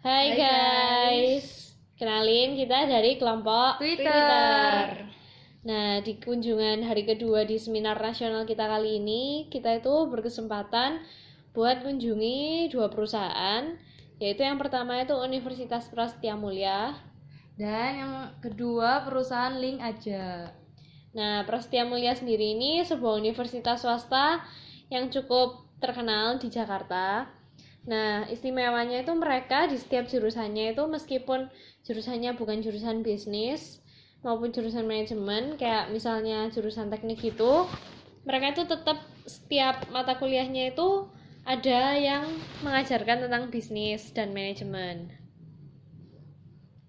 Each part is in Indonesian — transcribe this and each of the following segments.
Hai Hai, guys. Kenalin kita dari kelompok Twitter. Nah, di kunjungan hari kedua di seminar nasional kita kali ini, kita itu berkesempatan buat kunjungi dua perusahaan, yaitu yang pertama itu Universitas Prasetya Mulia. Dan yang kedua perusahaan link aja. Nah, Prasetya Mulia sendiri ini sebuah universitas swasta yang cukup terkenal di Jakarta. Nah, istimewanya itu mereka di setiap jurusannya itu meskipun jurusannya bukan jurusan bisnis maupun jurusan manajemen, kayak misalnya jurusan teknik itu, mereka itu tetap setiap mata kuliahnya itu ada yang mengajarkan tentang bisnis dan manajemen.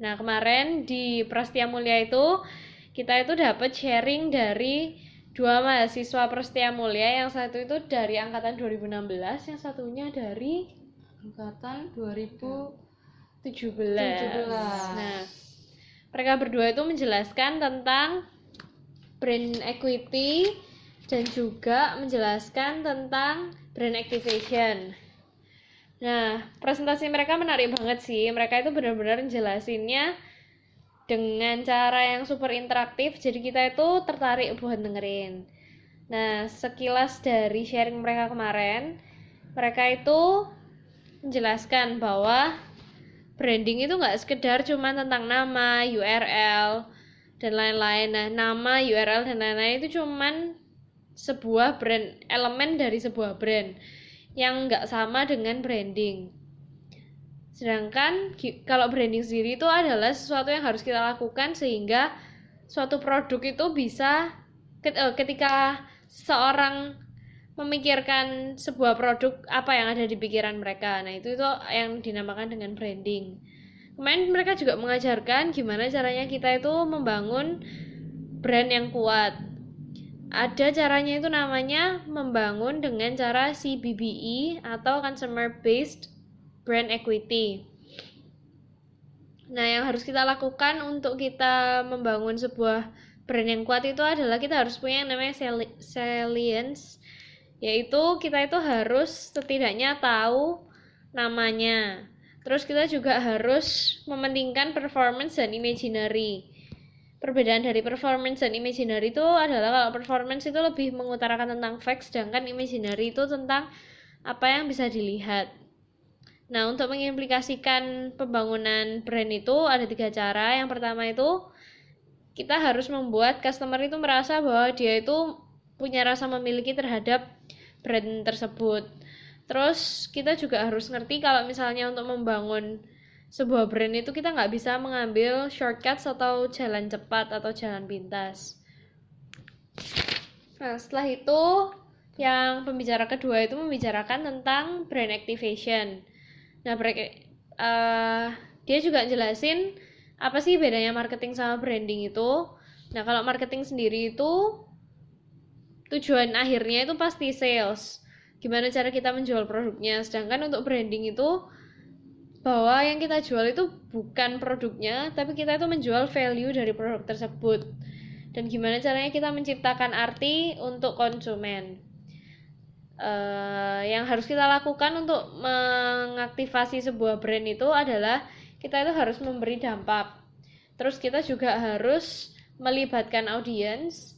Nah, kemarin di Prasetya Mulia itu kita itu dapat sharing dari dua mahasiswa Prasetya Mulia, yang satu itu dari angkatan 2016, yang satunya dari Angkatan 2000 17. 17. Nah, mereka berdua itu menjelaskan tentang brand equity dan juga menjelaskan tentang brand activation. Nah, presentasi mereka menarik banget sih. Mereka itu benar-benar jelasinnya dengan cara yang super interaktif. Jadi kita itu tertarik buat dengerin. Nah, sekilas dari sharing mereka kemarin, mereka itu menjelaskan bahwa branding itu nggak sekedar cuma tentang nama, URL, dan lain-lain. Nah, nama, URL, dan lain-lain itu cuman sebuah brand, elemen dari sebuah brand yang nggak sama dengan branding. Sedangkan kalau branding sendiri itu adalah sesuatu yang harus kita lakukan sehingga suatu produk itu bisa eh, ketika seorang memikirkan sebuah produk apa yang ada di pikiran mereka. Nah, itu itu yang dinamakan dengan branding. Kemarin mereka juga mengajarkan gimana caranya kita itu membangun brand yang kuat. Ada caranya itu namanya membangun dengan cara CBBE atau Consumer Based Brand Equity. Nah, yang harus kita lakukan untuk kita membangun sebuah brand yang kuat itu adalah kita harus punya yang namanya sali- salience yaitu kita itu harus setidaknya tahu namanya. Terus kita juga harus mementingkan performance dan imaginary. Perbedaan dari performance dan imaginary itu adalah kalau performance itu lebih mengutarakan tentang facts, sedangkan imaginary itu tentang apa yang bisa dilihat. Nah, untuk mengimplikasikan pembangunan brand itu ada tiga cara. Yang pertama itu kita harus membuat customer itu merasa bahwa dia itu punya rasa memiliki terhadap brand tersebut. Terus kita juga harus ngerti kalau misalnya untuk membangun sebuah brand itu kita nggak bisa mengambil shortcuts atau jalan cepat atau jalan pintas. Nah setelah itu yang pembicara kedua itu membicarakan tentang brand activation. Nah eh, dia juga jelasin apa sih bedanya marketing sama branding itu. Nah kalau marketing sendiri itu tujuan akhirnya itu pasti sales. Gimana cara kita menjual produknya. Sedangkan untuk branding itu bahwa yang kita jual itu bukan produknya, tapi kita itu menjual value dari produk tersebut. Dan gimana caranya kita menciptakan arti untuk konsumen. Eh, yang harus kita lakukan untuk mengaktifasi sebuah brand itu adalah kita itu harus memberi dampak. Terus kita juga harus melibatkan audiens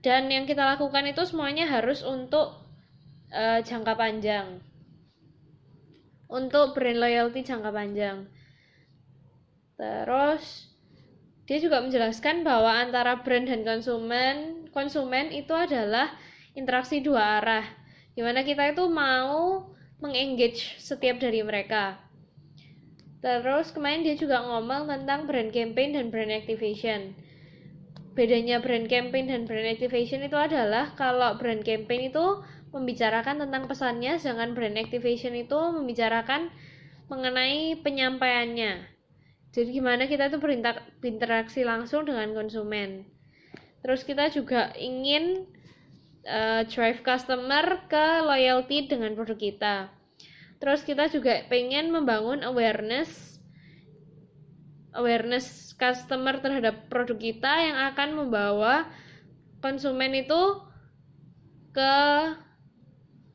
dan yang kita lakukan itu semuanya harus untuk eh, jangka panjang. Untuk brand loyalty jangka panjang. Terus dia juga menjelaskan bahwa antara brand dan konsumen konsumen itu adalah interaksi dua arah. Di mana kita itu mau mengengage setiap dari mereka. Terus kemarin dia juga ngomong tentang brand campaign dan brand activation bedanya brand campaign dan brand activation itu adalah kalau brand campaign itu membicarakan tentang pesannya sedangkan brand activation itu membicarakan mengenai penyampaiannya. Jadi gimana kita itu berinteraksi langsung dengan konsumen. Terus kita juga ingin eh, drive customer ke loyalty dengan produk kita. Terus kita juga pengen membangun awareness awareness customer terhadap produk kita yang akan membawa konsumen itu ke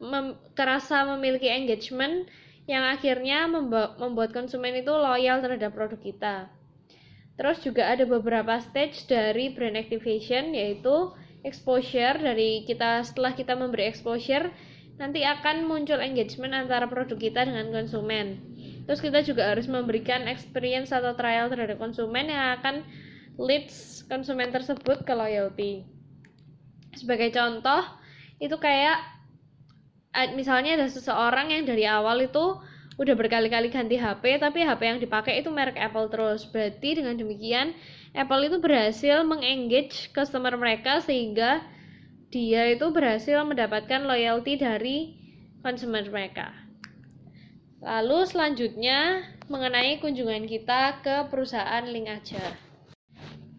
mem- kerasa memiliki engagement yang akhirnya membuat konsumen itu loyal terhadap produk kita. Terus juga ada beberapa stage dari brand activation yaitu exposure dari kita setelah kita memberi exposure nanti akan muncul engagement antara produk kita dengan konsumen. Terus kita juga harus memberikan experience atau trial terhadap konsumen yang akan leads konsumen tersebut ke loyalty. Sebagai contoh, itu kayak misalnya ada seseorang yang dari awal itu udah berkali-kali ganti HP tapi HP yang dipakai itu merek Apple terus. Berarti dengan demikian Apple itu berhasil mengengage customer mereka sehingga dia itu berhasil mendapatkan loyalty dari konsumen mereka. Lalu selanjutnya mengenai kunjungan kita ke perusahaan Link aja.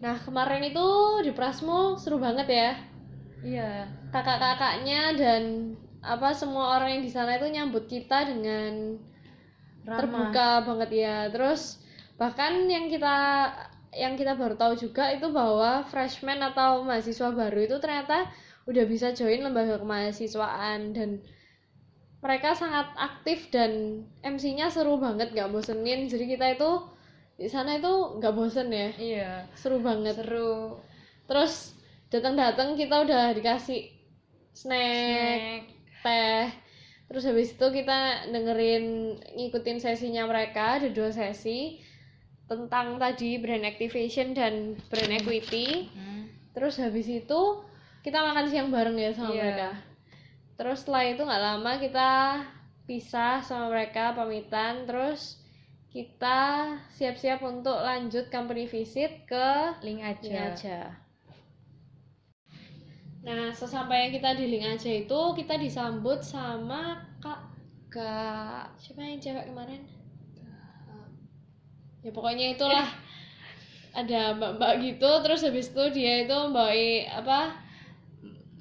Nah, kemarin itu di Prasmo seru banget ya. Iya. Kakak-kakaknya dan apa semua orang yang di sana itu nyambut kita dengan Ramah. terbuka banget ya. Terus bahkan yang kita yang kita baru tahu juga itu bahwa freshman atau mahasiswa baru itu ternyata udah bisa join lembaga kemahasiswaan dan mereka sangat aktif dan MC-nya seru banget nggak bosenin jadi kita itu di sana itu nggak bosen ya Iya. seru banget Seru. terus datang-datang kita udah dikasih snack, Snack. teh terus habis itu kita dengerin ngikutin sesinya mereka ada dua sesi tentang tadi brand activation dan brand equity Hmm. terus habis itu kita makan siang bareng ya sama Iya. mereka terus setelah itu nggak lama kita pisah sama mereka pamitan terus kita siap-siap untuk lanjut company visit ke Link aja. Link aja. Nah, sesampainya kita di link aja itu kita disambut sama Kak Kak. siapa yang cewek kemarin? Ya pokoknya itulah ada mbak-mbak gitu terus habis itu dia itu bawain apa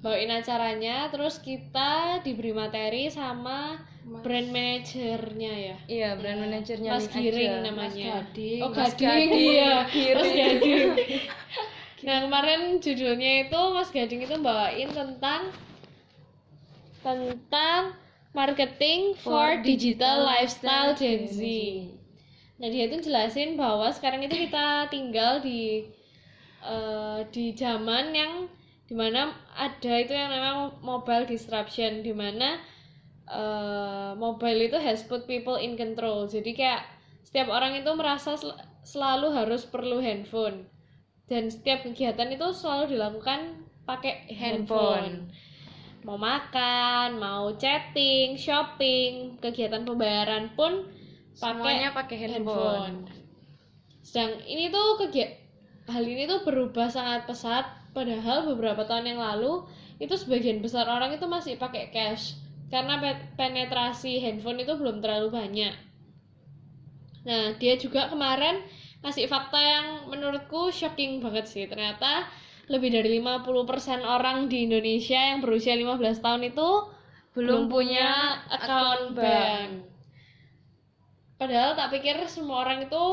bawain acaranya terus kita diberi materi sama Mas- brand manajernya ya Iya, brand manajernya Mas Giring aja. namanya Mas Gading. oh Mas Gading, Gading. iya Giring. Mas Gading nah kemarin judulnya itu Mas Gading itu bawain tentang tentang marketing for, digital lifestyle Gen Z. Nah dia itu jelasin bahwa sekarang itu kita tinggal di eh, di zaman yang di mana ada itu yang namanya mobile disruption di mana eh, mobile itu has put people in control. Jadi kayak setiap orang itu merasa sel- selalu harus perlu handphone. Dan setiap kegiatan itu selalu dilakukan pakai handphone. Mau makan mau chatting shopping kegiatan pembayaran pun Semuanya pakai pakai handphone. sedang ini tuh kegiatan hal ini tuh berubah sangat pesat padahal beberapa tahun yang lalu itu sebagian besar orang itu masih pakai cash karena pe- penetrasi handphone itu belum terlalu banyak nah dia juga kemarin ngasih fakta yang menurutku shocking banget sih ternyata lebih dari 50% orang di Indonesia yang berusia 15 tahun itu Belum punya account akun bank. Padahal tak pikir semua orang itu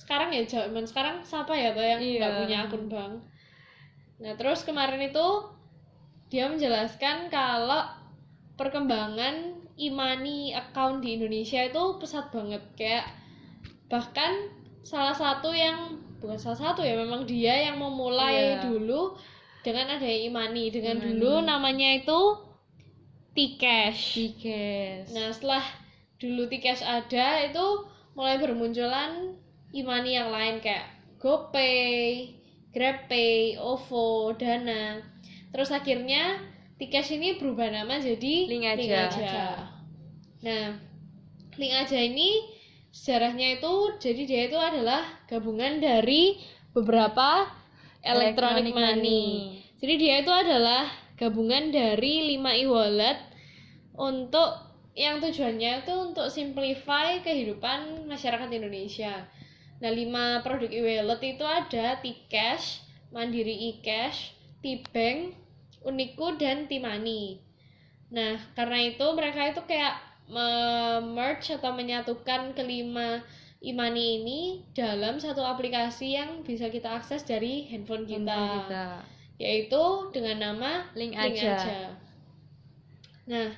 sekarang ya zaman sekarang siapa ya tuh yang Iya. nggak punya akun bank. Nah terus kemarin itu dia menjelaskan kalau perkembangan e-money account di Indonesia itu pesat banget kayak bahkan salah satu yang bukan salah satu ya memang dia yang memulai Iya. dulu dengan ada e-money dengan E-money. dulu namanya itu T-Cash. Tikes. Nah, setelah dulu Tcash ada itu mulai bermunculan e-money yang lain kayak GoPay, GrabPay, OVO, Dana. Terus akhirnya Tcash ini berubah nama jadi Link aja. Nah, Link aja ini sejarahnya itu jadi dia itu adalah gabungan dari beberapa electronic, Electronic money. money. Jadi dia itu adalah gabungan dari 5 e-wallet untuk yang tujuannya itu untuk simplify kehidupan masyarakat Indonesia. Nah, 5 produk e-wallet itu ada Tcash, Mandiri eCash, T-Bank, Uniku dan T-Money. Nah, karena itu mereka itu kayak merge atau menyatukan kelima e-money ini dalam satu aplikasi yang bisa kita akses dari handphone kita, Handphone kita. yaitu dengan nama Link Link aja. aja. Nah,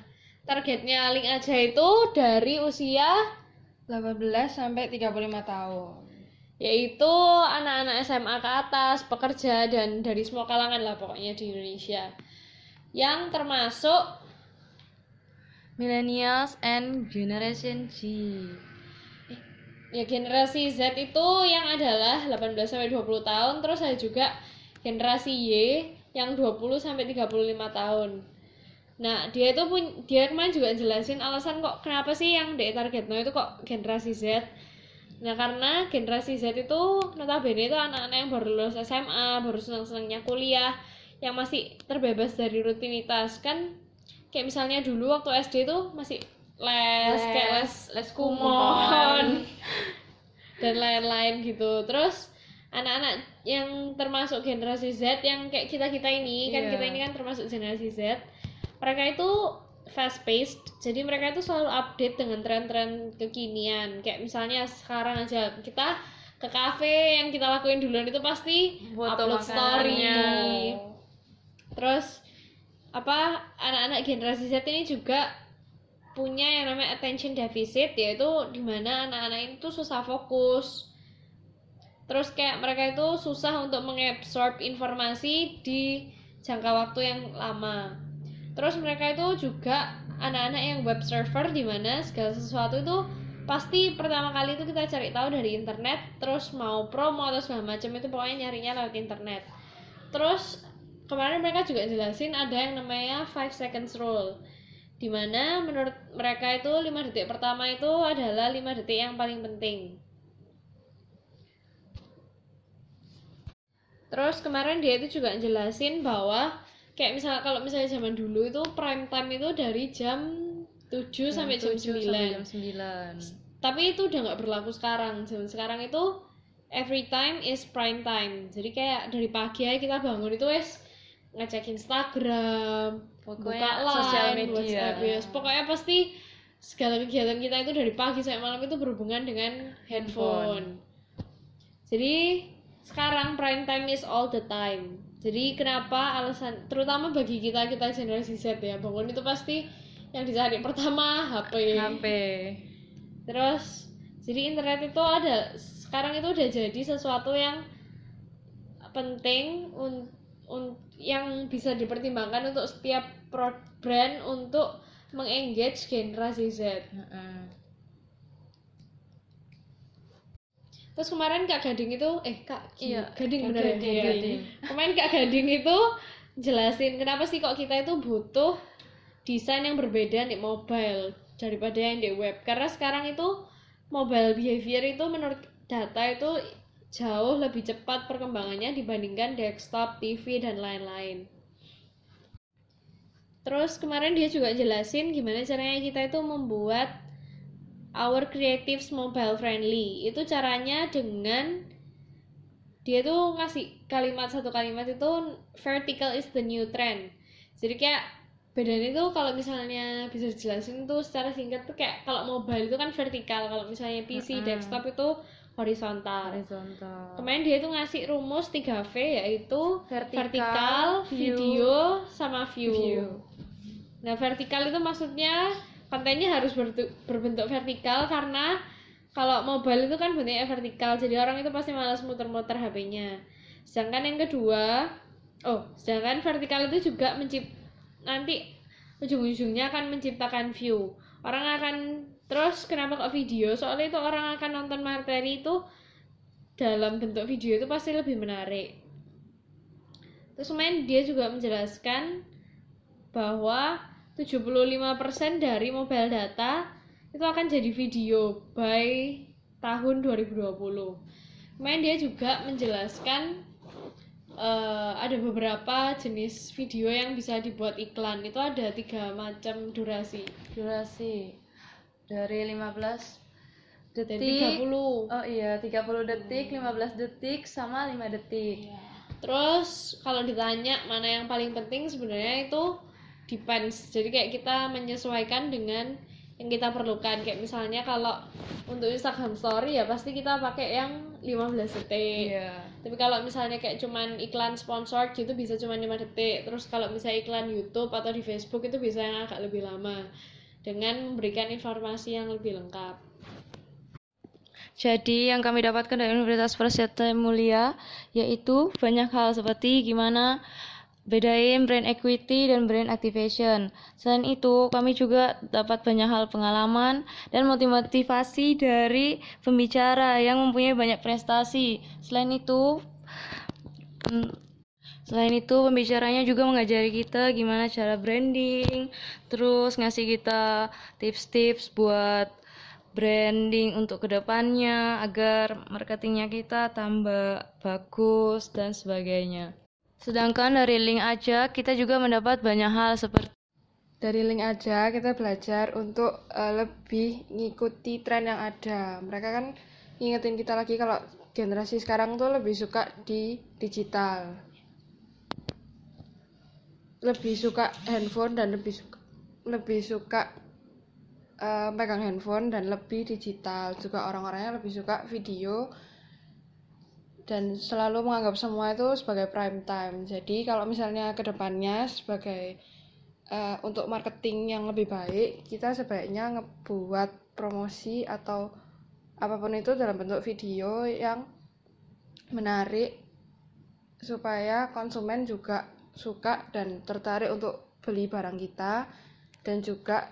targetnya link aja itu dari usia 18 sampai 35 tahun. Yaitu anak-anak SMA ke atas, pekerja dan dari semua kalangan lah pokoknya di Indonesia. Yang termasuk Millennials and Generation G. ya generasi Z itu yang adalah 18 sampai 20 tahun, terus ada juga generasi Y yang 20 sampai 35 tahun. Nah, dia itu pun dia kemarin juga jelasin alasan kok kenapa sih yang di targetno itu kok generasi Z. Nah, karena generasi Z itu notabene itu anak-anak yang baru lulus SMA, baru senang-senangnya kuliah, yang masih terbebas dari rutinitas kan kayak misalnya dulu waktu SD itu masih les, kayak les les kumon dan lain-lain gitu. Terus anak-anak yang termasuk generasi Z yang kayak kita-kita ini, kan Iya. kita ini kan termasuk generasi Z. Mereka itu fast paced. Jadi mereka itu selalu update dengan tren-tren kekinian. Kayak misalnya sekarang aja kita ke kafe yang kita lakuin duluan itu pasti Foto upload story. Terus apa anak-anak generasi Z ini juga punya yang namanya attention deficit yaitu di mana anak-anak ini tuh susah fokus terus kayak mereka itu susah untuk mengabsorb informasi di jangka waktu yang lama terus mereka itu juga anak-anak yang web server di mana segala sesuatu itu pasti pertama kali itu kita cari tahu dari internet terus mau promo atau segala macam itu pokoknya nyarinya lewat internet. Terus kemarin mereka juga jelasin ada yang namanya 5 seconds rule di mana menurut mereka itu 5 detik pertama itu adalah 5 detik yang paling penting. Terus kemarin dia itu juga jelasin bahwa kayak misalnya kalau misalnya zaman dulu itu prime time itu dari jam 7 sampai jam 7 9 sampai jam 9. tapi itu udah nggak berlaku sekarang zaman sekarang itu every time is prime time jadi kayak dari pagi aja kita bangun itu wes ngecek Instagram Pokoknya buka line, sosial media. WhatsApp, yes. pokoknya pasti segala kegiatan kita itu dari pagi sampai malam itu berhubungan dengan handphone. Jadi sekarang prime time is all the time. Jadi kenapa alasan terutama bagi kita kita generasi Z ya bangun itu pasti yang dicari pertama HP. HP. Terus jadi internet itu ada sekarang itu udah jadi sesuatu yang penting un, un- yang bisa dipertimbangkan untuk setiap brand untuk mengengage generasi Z. Heeh. Terus kemarin Kak Gading itu eh Kak Iya, Gading bener ya? Gading, Iya. Gading. Kemarin Kak Gading itu jelasin kenapa sih kok kita itu butuh desain yang berbeda di mobile daripada yang di web. Karena sekarang itu mobile behavior itu menurut data itu jauh lebih cepat perkembangannya dibandingkan desktop, TV dan lain-lain. Terus kemarin dia juga jelasin gimana caranya kita itu membuat our creatives mobile friendly. Itu caranya dengan dia tuh ngasih kalimat satu kalimat itu vertical is the new trend. Jadi kayak bedanya itu kalau misalnya bisa dijelasin tuh secara singkat tuh kayak kalau mobile itu kan vertikal, kalau misalnya PC Mm-mm. desktop itu horizontal. Horizontal. Kemarin dia tuh ngasih rumus 3V yaitu Vertikal, vertikal, view, video, sama view. view. Nah, vertikal itu maksudnya kontennya harus berbentuk vertikal karena kalau mobile itu kan bentuknya vertikal, jadi orang itu pasti malas muter-muter HP-nya. Sedangkan yang kedua, oh, sedangkan vertikal itu juga mencip nanti ujung-ujungnya akan menciptakan view. Orang akan terus kenapa kok video? Soalnya itu orang akan nonton materi itu dalam bentuk video itu pasti lebih menarik. Terus main dia juga menjelaskan bahwa 75% dari mobile data itu akan jadi video by tahun 2020. Kemudian dia juga menjelaskan eh, ada beberapa jenis video yang bisa dibuat iklan. Itu ada tiga macam durasi. Durasi dari 15 Dari detik. 30. Oh iya, 30 detik, 15 detik sama 5 detik. Terus kalau ditanya mana yang paling penting sebenarnya itu depends. Jadi kayak kita menyesuaikan dengan yang kita perlukan. Kayak misalnya kalau untuk Instagram story ya pasti kita pakai yang 15 detik. Iya. Tapi kalau misalnya kayak cuman iklan sponsor gitu bisa cuman 5 detik. Terus kalau misalnya iklan YouTube atau di Facebook itu bisa yang agak lebih lama. dengan memberikan informasi yang lebih lengkap. Jadi yang kami dapatkan dari Universitas Prasetya Mulia yaitu banyak hal seperti gimana bedain brand equity dan brand activation. Selain itu, kami juga dapat banyak hal pengalaman dan motivasi dari pembicara yang mempunyai banyak prestasi. Selain itu, mm, selain itu pembicaranya juga mengajari kita gimana cara branding, terus ngasih kita tips-tips buat branding untuk ke depannya agar marketingnya kita tambah bagus dan sebagainya. Sedangkan dari link aja kita juga mendapat banyak hal seperti dari link aja kita belajar untuk uh, lebih ngikuti tren yang ada. Mereka kan ngingetin kita lagi kalau generasi sekarang tuh lebih suka di digital. Lebih suka handphone dan lebih suka lebih suka uh, pegang handphone dan lebih digital juga orang-orangnya lebih suka video dan selalu menganggap semua itu sebagai prime time. Jadi kalau misalnya ke depannya sebagai uh, untuk marketing yang lebih baik kita sebaiknya ngebuat promosi atau apa pun itu dalam bentuk video yang menarik supaya konsumen juga suka dan tertarik untuk beli barang kita. Dan juga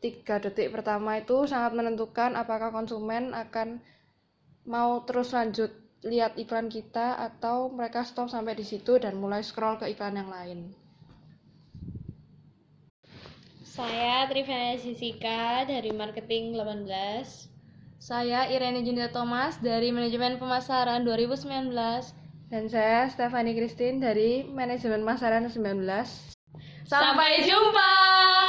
tiga detik pertama itu sangat menentukan apakah konsumen akan mau terus lanjut lihat iklan kita atau mereka stop sampai di situ dan mulai scroll ke iklan yang lain. Saya Trivana Jessica dari Marketing 18. Saya Irene Jundia Thomas dari Manajemen Pemasaran 2019. Dan saya Stefani Christine dari Manajemen Pemasaran 19. Sampai jumpa!